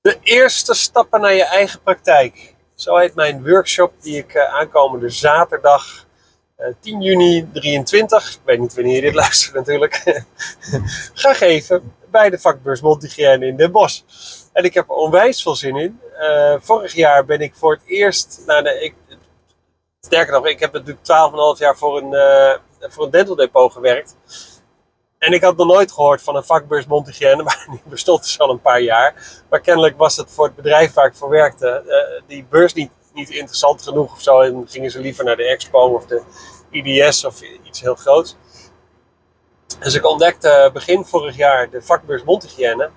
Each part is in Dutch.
De eerste stappen naar je eigen praktijk. Zo heet mijn workshop die ik uh, aankomende zaterdag uh, eh, 10 juni 23, ik weet niet wanneer je dit luistert natuurlijk, ga geven bij de vakbeurs Montigiane in Den Bosch. En ik heb er onwijs veel zin in. Uh, vorig jaar ben ik voor het eerst. Ik, sterker nog, ik heb natuurlijk 12,5 jaar voor een, voor een dental depot gewerkt. En ik had nog nooit gehoord van een vakbeurs Montigiane, maar die bestond dus al een paar jaar. Maar kennelijk was het voor het bedrijf waar ik voor werkte, uh, die beurs niet, niet interessant genoeg of zo. En gingen ze liever naar de expo of de IDS of iets heel groots. Dus ik ontdekte begin vorig jaar de vakbeurs Montigiane.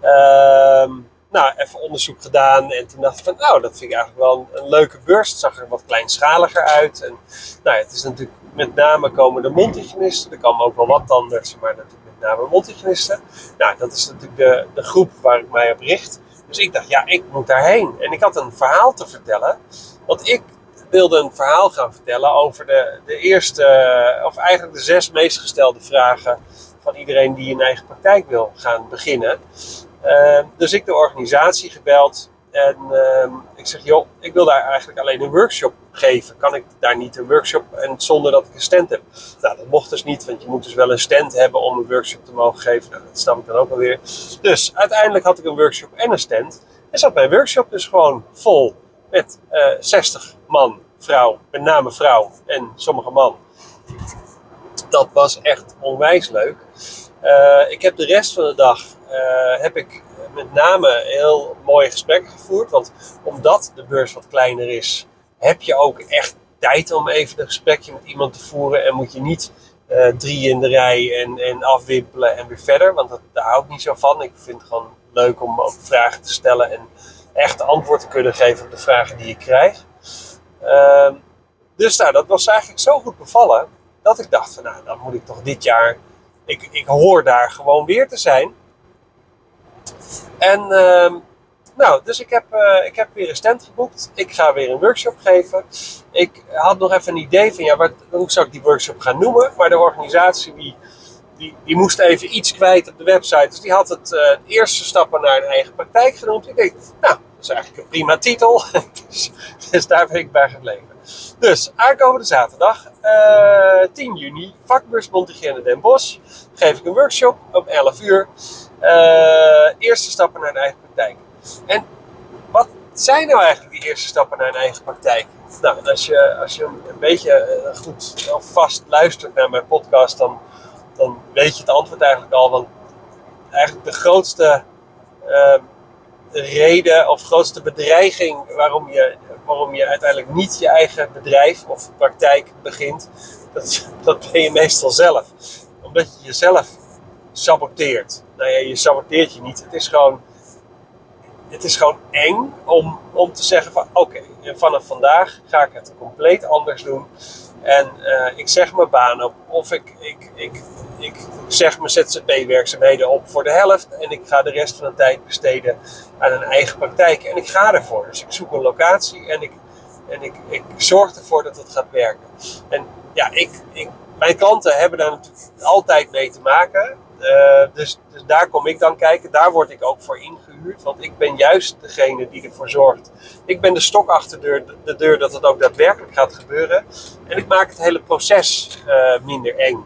Ehm, nou, even onderzoek gedaan en toen dacht ik van, nou, dat vind ik eigenlijk wel een, leuke beurs. Het zag er wat kleinschaliger uit. En nou, het is natuurlijk met name komen de mondhygiënisten. Er komen ook wel wat anders, maar natuurlijk met name mondhygiënisten. Nou, dat is natuurlijk de, de groep waar ik mij op richt. Dus ik dacht, ja, ik moet daarheen. En ik had een verhaal te vertellen. Want ik wilde een verhaal gaan vertellen over de, de eerste, of eigenlijk de zes meest gestelde vragen van iedereen die een eigen praktijk wil gaan beginnen. Ehm, dus ik de organisatie gebeld en ehm, ik zeg, joh, ik wil daar eigenlijk alleen een workshop geven. Kan ik daar niet een workshop en zonder dat ik een stand heb? Nou, dat mocht dus niet, want je moet dus wel een stand hebben om een workshop te mogen geven. Nou, dat snap ik dan ook alweer. Dus uiteindelijk had ik een workshop en een stand. En zat mijn workshop dus gewoon vol met uh, eh, 60 man, vrouw, met name vrouw en sommige man. Dat was echt onwijs leuk. Uh, ik heb de rest van de dag uh, heb ik met name heel mooie gesprekken gevoerd. Want omdat de beurs wat kleiner is, heb je ook echt tijd om even een gesprekje met iemand te voeren. En moet je niet uh, drie in de rij en, en afwimpelen en weer verder. Want dat, daar hou ik niet zo van. Ik vind het gewoon leuk om ook vragen te stellen en echt antwoord te kunnen geven op de vragen die ik krijg. Uh, dus nou, dat was eigenlijk zo goed bevallen dat ik dacht van nou, dan moet ik toch dit jaar, ik, ik hoor daar gewoon weer te zijn. En uh, nou, dus ik heb, uh, ik heb weer een stand geboekt. Ik ga weer een workshop geven. Ik had nog even een idee van ja, wat, hoe zou ik die workshop gaan noemen. Maar de organisatie die, die, die moest even iets kwijt op de website. Dus die had het uh, eerste stappen naar een eigen praktijk genoemd. Ik denk, nou, dat is eigenlijk een prima titel. dus, dus, daar ben ik bij gebleven. Dus aankomende zaterdag, uh, eh, 10 juni, vakbeurs Montigiane Den Bosch. Geef ik een workshop om 11 uur. Uh, eerste stappen naar een eigen praktijk. En wat zijn nou eigenlijk die eerste stappen naar een eigen praktijk? Nou, als je, als je een beetje eh, goed of vast luistert naar mijn podcast, dan, dan weet je het antwoord eigenlijk al. Want eigenlijk de grootste uh, reden of grootste bedreiging waarom je, waarom je uiteindelijk niet je eigen bedrijf of praktijk begint, dat, dat ben je meestal zelf. Omdat je jezelf saboteert. Nou je saboteert je niet. Het is gewoon, het is gewoon eng om, om te zeggen van oké, vanaf vandaag ga ik het compleet anders doen. En uh, ik zeg mijn baan op of ik, ik, ik, ik zeg mijn ZZP-werkzaamheden op voor de helft. En ik ga de rest van de tijd besteden aan een eigen praktijk. En ik ga ervoor. Dus ik zoek een locatie en ik, en ik, ik zorg ervoor dat het gaat werken. En ja, ik, ik, mijn klanten hebben daar natuurlijk altijd mee te maken. Uh, dus, dus, daar kom ik dan kijken. Daar word ik ook voor ingehuurd. Want ik ben juist degene die ervoor zorgt. Ik ben de stok achter de deur, de deur dat het ook daadwerkelijk gaat gebeuren. En ik maak het hele proces uh, minder eng.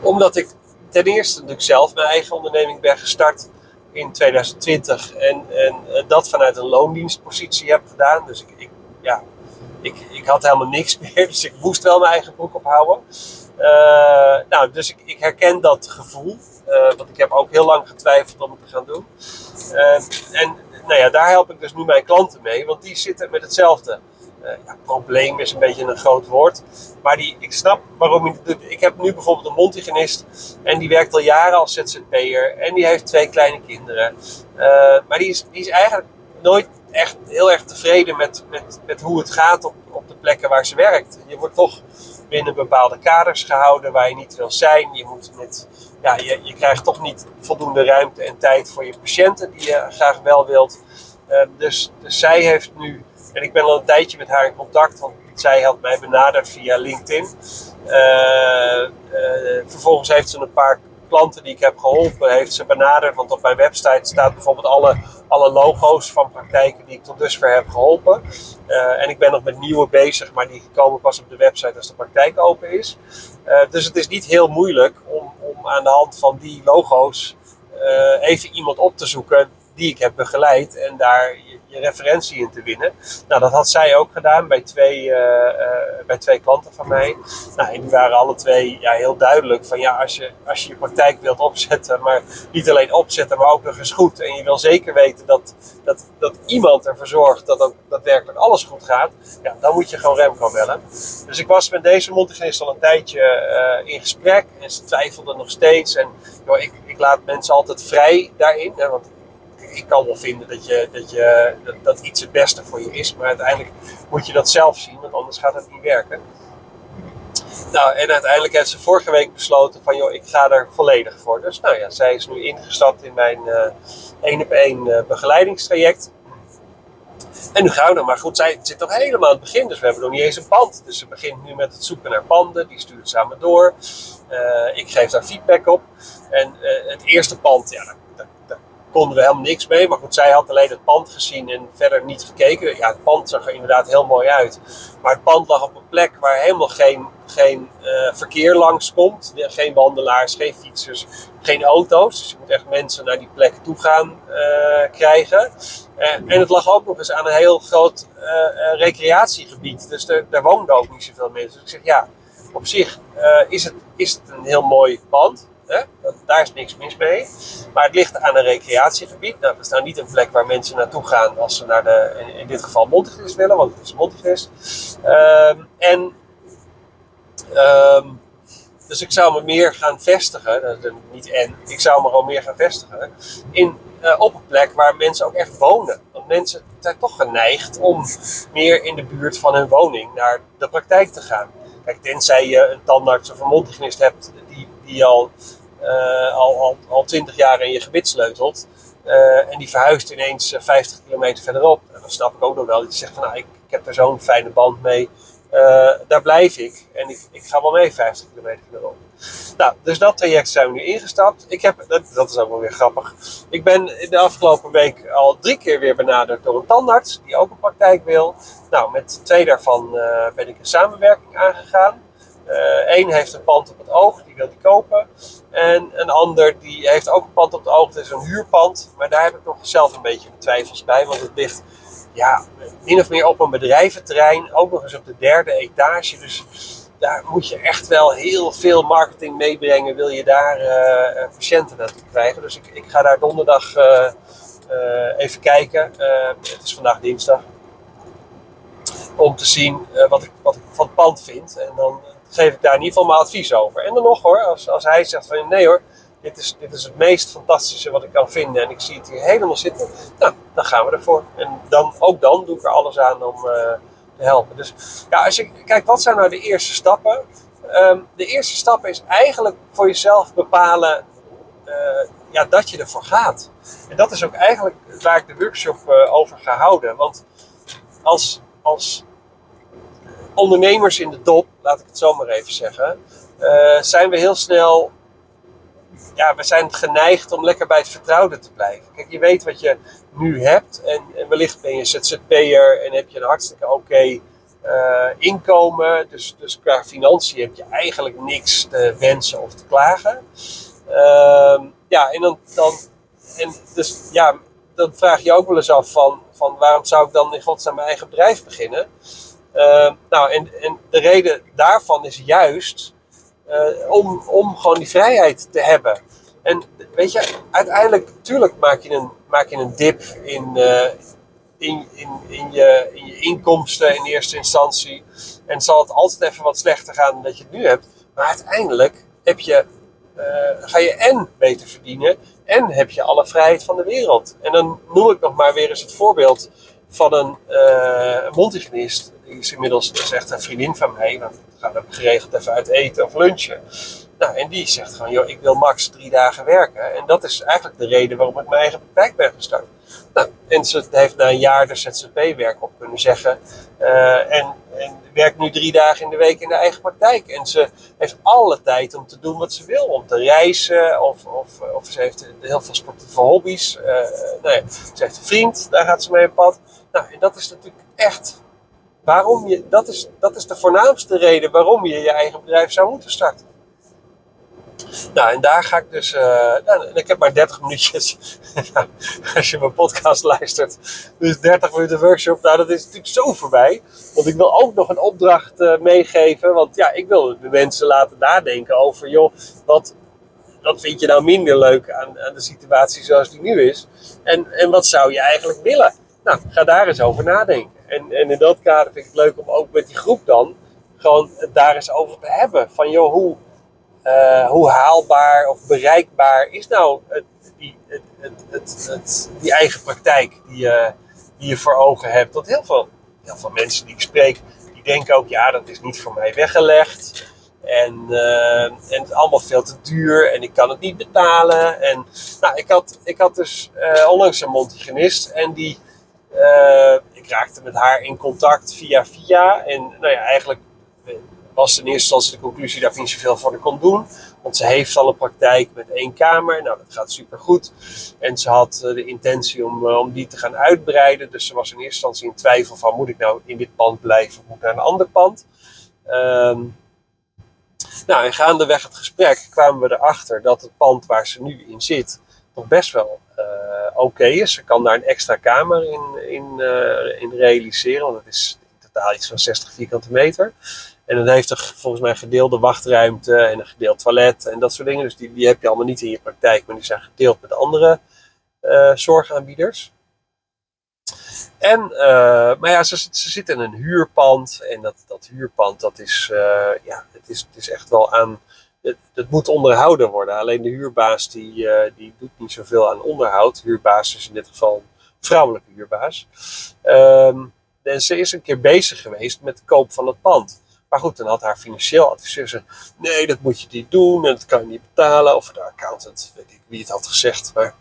Omdat ik ten eerste natuurlijk zelf mijn eigen onderneming ben gestart in 2020. En, en uh, dat vanuit een loondienstpositie heb gedaan. Dus ik, ik ja, ik, ik had helemaal niks meer. Dus ik moest wel mijn eigen broek ophouden. Uh, nou, dus ik, ik, herken dat gevoel. Uh, want ik heb ook heel lang getwijfeld om het te gaan doen. Uh, en nou ja, daar help ik dus nu mijn klanten mee. Want die zitten met hetzelfde. ja, probleem is een beetje een groot woord. Maar die, ik snap waarom je. Ik heb nu bijvoorbeeld een mondhygiënist. En die werkt al jaren als ZZP'er. En die heeft twee kleine kinderen. maar die is, die is eigenlijk nooit echt heel erg tevreden met, met, met hoe het gaat op, op de plekken waar ze werkt. Je wordt toch binnen bepaalde kaders gehouden waar je niet wil zijn. Je, moet met, ja, je, je krijgt toch niet voldoende ruimte en tijd voor je patiënten die je graag wel wilt. Uh, dus, dus zij heeft nu, en ik ben al een tijdje met haar in contact, want zij had mij benaderd via LinkedIn. Uh, uh, vervolgens heeft ze een paar klanten die ik heb geholpen, heeft ze benaderd. Want op mijn website staat bijvoorbeeld alle, alle logo's van praktijken die ik tot dusver heb geholpen. en ik ben nog met nieuwe bezig, maar die komen pas op de website als de praktijk open is. dus het is niet heel moeilijk om, om aan de hand van die logo's even iemand op te zoeken die ik heb begeleid en daar je referentie in te winnen. Nou, dat had zij ook gedaan bij twee, uh, uh, bij twee klanten van mij. Nou, en die waren alle twee ja, heel duidelijk van ja, als je, als je je praktijk wilt opzetten, maar niet alleen opzetten, maar ook nog eens goed. En je wil zeker weten dat, dat, dat iemand ervoor zorgt dat ook daadwerkelijk alles goed gaat. Ja, dan moet je gewoon Remco bellen. Dus ik was met deze mondhygiënist al een tijdje uh, in gesprek en ze twijfelden nog steeds. En joh, ik, ik laat mensen altijd vrij daarin, hè, want ik kan wel vinden dat, je, dat, je, dat, dat iets het beste voor je is. Maar uiteindelijk moet je dat zelf zien, want anders gaat het niet werken. Nou, en uiteindelijk heeft ze vorige week besloten van, joh, ik ga er volledig voor. Dus nou ja, zij is nu ingestapt in mijn één op één begeleidingstraject. En nu gaan we. Maar goed, zij zit nog helemaal aan het begin, dus we hebben nog niet eens een pand. Dus ze begint nu met het zoeken naar panden, die stuurt samen door. Uh, ik geef daar feedback op. En het eerste pand, ja, konden we helemaal niks mee. Maar goed, zij had alleen het pand gezien en verder niet gekeken. Ja, het pand zag er inderdaad heel mooi uit. Maar het pand lag op een plek waar helemaal geen, geen uh, verkeer langs komt. Geen wandelaars, geen fietsers, geen auto's. Dus je moet echt mensen naar die plek toe gaan uh, krijgen. Uh, en het lag ook nog eens aan een heel groot recreatiegebied. Dus daar woonden ook niet zoveel mensen. Dus ik zeg ja, op zich is, het, is het een heel mooi pand. Hè? Daar is niks mis mee. Maar het ligt aan een recreatiegebied. Dat is nou niet een plek waar mensen naartoe gaan als ze naar de, in, dit geval Montigris willen, want het is Montigris. Um, en, um, dus ik zou me meer gaan vestigen, niet en, ik zou me gewoon meer gaan vestigen in, uh, op een plek waar mensen ook echt wonen. Want mensen zijn toch geneigd om meer in de buurt van hun woning naar de praktijk te gaan. Kijk, tenzij je een tandarts of een mondhygiënist hebt die, die al al, al, al 20 jaar in je gebit sleutelt. Uh, en die verhuist ineens 50 eh, kilometer verderop. En dan snap ik ook nog wel dat je zegt van nou, ik, heb er zo'n fijne band mee. Daar blijf ik. En ik, ik ga wel mee 50 kilometer verderop. Nou, dus dat traject zijn we nu ingestapt. Ik heb, dat, dat is ook wel weer grappig. Ik ben in de afgelopen week al drie keer weer benaderd door een tandarts die ook een praktijk wil. Nou, met twee daarvan ben ik een samenwerking aangegaan. Eén uh, heeft een pand op het oog, die wil die kopen. En een ander die heeft ook een pand op het oog, dat is een huurpand. Maar daar heb ik nog zelf een beetje twijfels bij, want het ligt ja, min of meer op een bedrijventerrein, ook nog eens op de derde etage. Dus daar moet je echt wel heel veel marketing meebrengen, wil je daar uh, patiënten naartoe krijgen. Dus ik, ik ga daar donderdag uh, even kijken. het is vandaag dinsdag. Om te zien wat, ik, wat ik van het pand vind. En dan geef ik daar in ieder geval mijn advies over. En dan nog hoor, als, als hij zegt van nee hoor, dit is, dit is het meest fantastische wat ik kan vinden en ik zie het hier helemaal zitten, nou, dan gaan we ervoor. En dan, ook dan doe ik er alles aan om uh, te helpen. Dus ja, als je kijkt, wat zijn nou de eerste stappen? Um, de eerste stap is eigenlijk voor jezelf bepalen uh, ja, dat je ervoor gaat. En dat is ook eigenlijk waar ik de workshop uh, over ga houden. Want als, als ondernemers in de dop, laat ik het zo maar even zeggen, uh, zijn we heel snel. Ja, we zijn geneigd om lekker bij het vertrouwde te blijven. Kijk, je weet wat je nu hebt en, en wellicht ben je ZZP'er en heb je een hartstikke oké uh, inkomen. Dus, dus qua financiën heb je eigenlijk niks te wensen of te klagen. Uh, ja, en dan, dan en dus, ja, dan vraag je ook wel eens af van, van waarom zou ik dan in godsnaam mijn eigen bedrijf beginnen? Uh, nou, en, en de reden daarvan is juist uh, om, om gewoon die vrijheid te hebben. En weet je, uiteindelijk, natuurlijk maak je een, maak je een dip in, uh, in, in, in, je, in je inkomsten in eerste instantie. En zal het altijd even wat slechter gaan dan dat je het nu hebt. Maar uiteindelijk heb je, ga je en beter verdienen en heb je alle vrijheid van de wereld. En dan noem ik nog maar weer eens het voorbeeld van een uh. Die is inmiddels echt een vriendin van mij. Want we gaan ook geregeld even uit eten of lunchen. Nou, en die zegt gewoon, joh, ik wil max drie dagen werken. En dat is eigenlijk de reden waarom ik mijn eigen praktijk ben gestart. Nou, en ze heeft na een jaar de ZZP-werk op kunnen zeggen. Uh, en, en werkt nu drie dagen in de week in de eigen praktijk. En ze heeft alle tijd om te doen wat ze wil. Om te reizen, of, of, of ze heeft heel veel sportieve hobby's. Uh, nou ja, ze heeft een vriend, daar gaat ze mee op pad. Nou, en dat is natuurlijk echt waarom je, dat is, dat is de voornaamste reden waarom je je eigen bedrijf zou moeten starten. Nou, en daar ga ik dus. Uh, nou, ik heb maar 30 minuutjes. als je mijn podcast luistert. Dus 30 minuten workshop. Nou, dat is natuurlijk zo voorbij. Want ik wil ook nog een opdracht uh, meegeven. Want ja, ik wil de mensen laten nadenken over. joh, wat, wat vind je nou minder leuk aan, aan de situatie zoals die nu is? En, en wat zou je eigenlijk willen? Nou, ga daar eens over nadenken. En, en in dat kader vind ik het leuk om ook met die groep dan. gewoon het daar eens over te hebben. Van joh, hoe uh, hoe haalbaar of bereikbaar is nou het, die, het, het, die eigen praktijk die je, die je voor ogen hebt? Want heel veel, heel veel mensen die ik spreek, die denken ook, ja, dat is niet voor mij weggelegd. En, uh, en het is allemaal veel te duur en ik kan het niet betalen. En nou, ik had, ik had dus uh, onlangs een mondhygiënist en die, ik raakte met haar in contact via via. En nou ja, eigenlijk was in eerste instantie de conclusie dat zoveel voor haar kon doen. Want ze heeft al een praktijk met één kamer. Nou, dat gaat super goed. En ze had eh, de intentie om, eh, om die te gaan uitbreiden. Dus ze was in eerste instantie in twijfel van moet ik nou in dit pand blijven of moet ik naar een ander pand. Um, nou, en gaandeweg het gesprek kwamen we erachter dat het pand waar ze nu in zit nog best wel uh, oké is. Ze kan daar een extra kamer in, in, in realiseren, want het is in totaal iets van 60 vierkante meter. En dan heeft er volgens mij gedeelde wachtruimte en een gedeeld toilet en dat soort dingen. Dus die, die heb je allemaal niet in je praktijk, maar die zijn gedeeld met andere uh, zorgaanbieders. En, uh, maar ja, ze, ze zitten in een huurpand. En dat, dat huurpand, dat is, uh, ja, het is, het is echt wel aan. Het, het, moet onderhouden worden. Alleen de huurbaas die, die doet niet zoveel aan onderhoud. Huurbaas is in dit geval een vrouwelijke huurbaas. Um, en ze is een keer bezig geweest met de koop van het pand. Maar goed, dan had haar financieel adviseur gezegd: nee, dat moet je niet doen en dat kan je niet betalen. Of de accountant, weet ik wie het had gezegd. Maar...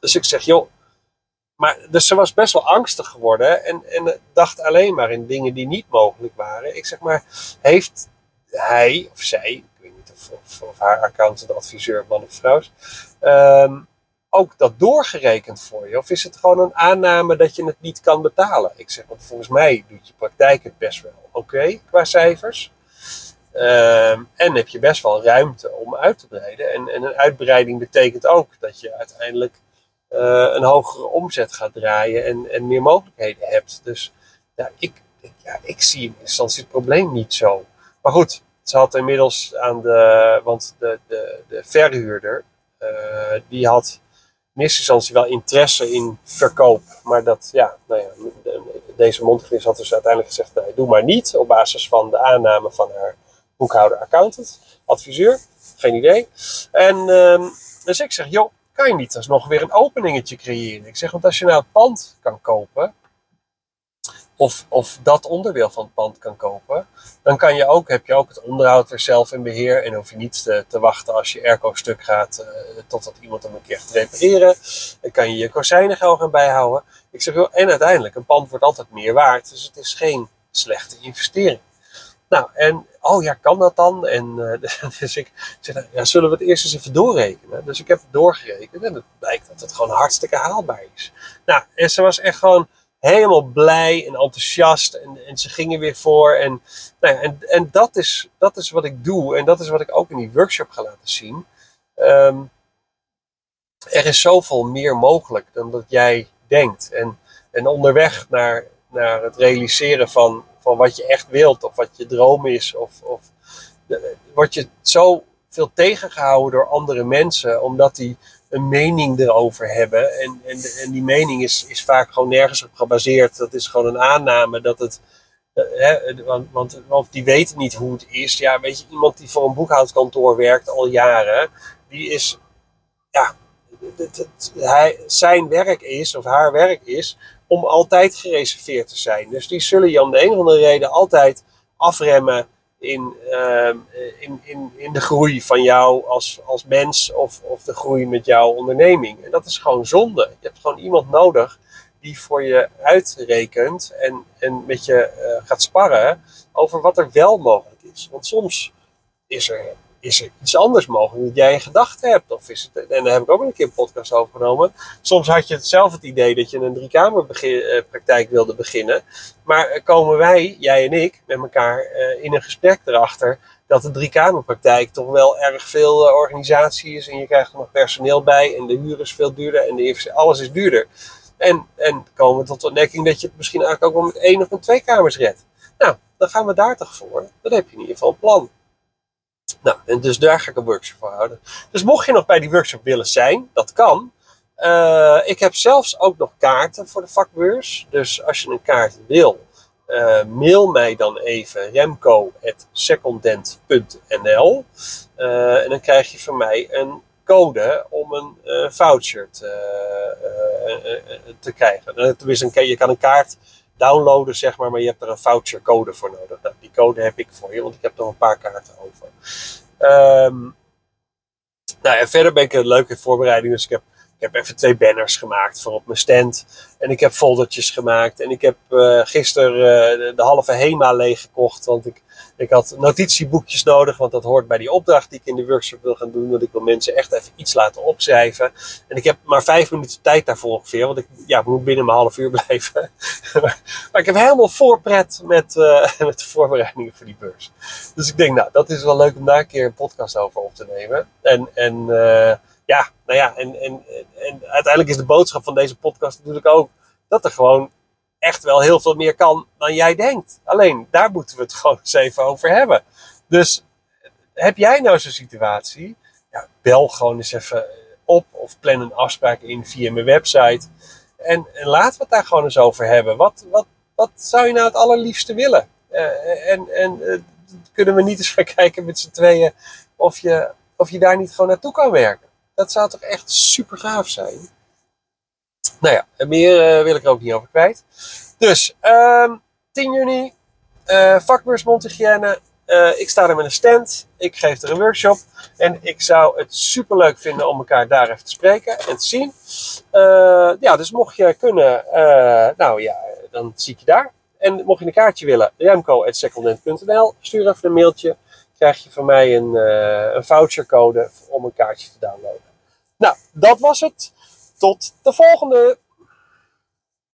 Dus ik zeg: joh. Maar, dus ze was best wel angstig geworden en, en dacht alleen maar in dingen die niet mogelijk waren. Ik zeg maar: heeft hij of zij, ik weet niet of, haar accountant, adviseur, man of vrouw. Um, ook dat doorgerekend voor je? Of is het gewoon een aanname dat je het niet kan betalen? Ik zeg, want volgens mij doet je praktijk het best wel oké qua cijfers. Um, en heb je best wel ruimte om uit te breiden. En, en een uitbreiding betekent ook dat je uiteindelijk uh, een hogere omzet gaat draaien en, en meer mogelijkheden hebt. Dus ja, ik, ja, ik zie in instantie het probleem niet zo. Maar goed, ze had inmiddels aan de, want de, de, de verhuurder, uh, die had in eerste instantie wel interesse in verkoop. Maar dat, ja, nou ja, deze mondgris had dus uiteindelijk gezegd, doe maar niet. Op basis van de aanname van haar boekhouder-accountant, adviseur. Geen idee. En um, dus ik zeg, joh, kan je niet alsnog weer een openingetje creëren? Ik zeg, want als je nou het pand kan kopen, of, of dat onderdeel van het pand kan kopen, dan kan je ook, heb je ook het onderhoud er zelf in beheer. En hoef je niet te, te wachten als je airco stuk gaat uh, totdat iemand hem een keer gaat repareren. Dan kan je je kozijnen gaan bijhouden. Ik zeg, en uiteindelijk, een pand wordt altijd meer waard. Dus het is geen slechte investering. Nou, en oh ja, kan dat dan? En uh, dus ik zeg, nou, ja, zullen we het eerst eens even doorrekenen? Dus ik heb het doorgerekend en het blijkt dat het gewoon hartstikke haalbaar is. Nou, en ze was echt gewoon helemaal blij en enthousiast. En, en ze gingen weer voor. En, nou ja, en, en dat, is, dat is wat ik doe. En dat is wat ik ook in die workshop ga laten zien. Um, er is zoveel meer mogelijk dan dat jij denkt. En, en onderweg naar, naar het realiseren van, van wat je echt wilt. Of wat je droom is. Of, of word je zo veel tegengehouden door andere mensen. Omdat die een mening erover hebben. En, en, en die mening is, is vaak gewoon nergens op gebaseerd. Dat is gewoon een aanname dat het. Uh, hè, want, want, want, die weten niet hoe het is. Ja, weet je, iemand die voor een boekhoudkantoor werkt al jaren, die is. Ja, het, het, hij, zijn werk is, of haar werk is, om altijd gereserveerd te zijn. Dus die zullen je om de een of andere reden altijd afremmen in, ehm, in, in, in de groei van jou als, als mens of, of de groei met jouw onderneming. En dat is gewoon zonde. Je hebt gewoon iemand nodig die voor je uitrekent en, en met je uh, gaat sparren over wat er wel mogelijk is. Want soms is er is er iets anders mogelijk dat jij in gedachten hebt? Of is het, en daar heb ik ook een keer een podcast over genomen. Soms had je zelf het idee dat je een driekamerpraktijk eh, wilde beginnen. Maar komen wij, jij en ik, met elkaar eh, in een gesprek erachter dat de driekamerpraktijk toch wel erg veel eh, organisatie is. En je krijgt er nog personeel bij en de huur is veel duurder en alles is duurder. En, en komen we tot de ontdekking dat je het misschien eigenlijk ook wel met één of met twee kamers redt. Nou, dan gaan we daar toch voor. Dan heb je in ieder geval een plan. Nou, en dus daar ga ik een workshop voor houden. Dus mocht je nog bij die workshop willen zijn, dat kan. Uh, ik heb zelfs ook nog kaarten voor de vakbeurs. Dus als je een kaart wil, uh, mail mij dan even remco.secondent.nl eh, En dan krijg je van mij een code om een voucher te, te krijgen. Tenminste, je kan een kaart downloaden, zeg maar, maar je hebt er een vouchercode voor nodig. Nou, die code heb ik voor je, want ik heb nog een paar kaarten over. Um, nou ja, verder ben ik een leuke voorbereiding. Dus ik heb ik heb even twee banners gemaakt voor op mijn stand. En ik heb foldertjes gemaakt. En ik heb uh, gisteren uh, de, halve HEMA leeggekocht. Want ik, ik had notitieboekjes nodig. Want dat hoort bij die opdracht die ik in de workshop wil gaan doen. Want ik wil mensen echt even iets laten opschrijven. En ik heb maar vijf minuten tijd daarvoor ongeveer. Want ik ja, moet binnen mijn half uur blijven. maar ik heb helemaal voorpret met, uh, met de voorbereidingen voor die beurs. Dus ik denk, nou, dat is wel leuk om daar een keer een podcast over op te nemen. En, en ja, nou ja, en, en, en uiteindelijk is de boodschap van deze podcast natuurlijk ook dat er gewoon echt wel heel veel meer kan dan jij denkt. Alleen daar moeten we het gewoon eens even over hebben. Dus heb jij nou zo'n situatie? Ja, bel gewoon eens even op of plan een afspraak in via mijn website. En, en laten we het daar gewoon eens over hebben. Wat, wat, wat zou je nou het allerliefste willen? Uh, en en uh, kunnen we niet eens gaan kijken met z'n tweeën of je, of je daar niet gewoon naartoe kan werken? Dat zou toch echt super gaaf zijn. Nou ja, meer uh, wil ik er ook niet over kwijt. Dus, um, 10 juni, uh, vakbeurs mondhygiëne. Uh, ik sta er met een stand. Ik geef er een workshop. En ik zou het super leuk vinden om elkaar daar even te spreken en te zien. Ja, dus mocht je kunnen, nou ja, dan zie ik je daar. En mocht je een kaartje willen, remco.secondent.nl. Stuur even een mailtje. Krijg je van mij een, een vouchercode om een kaartje te downloaden. Nou, dat was het. Tot de volgende!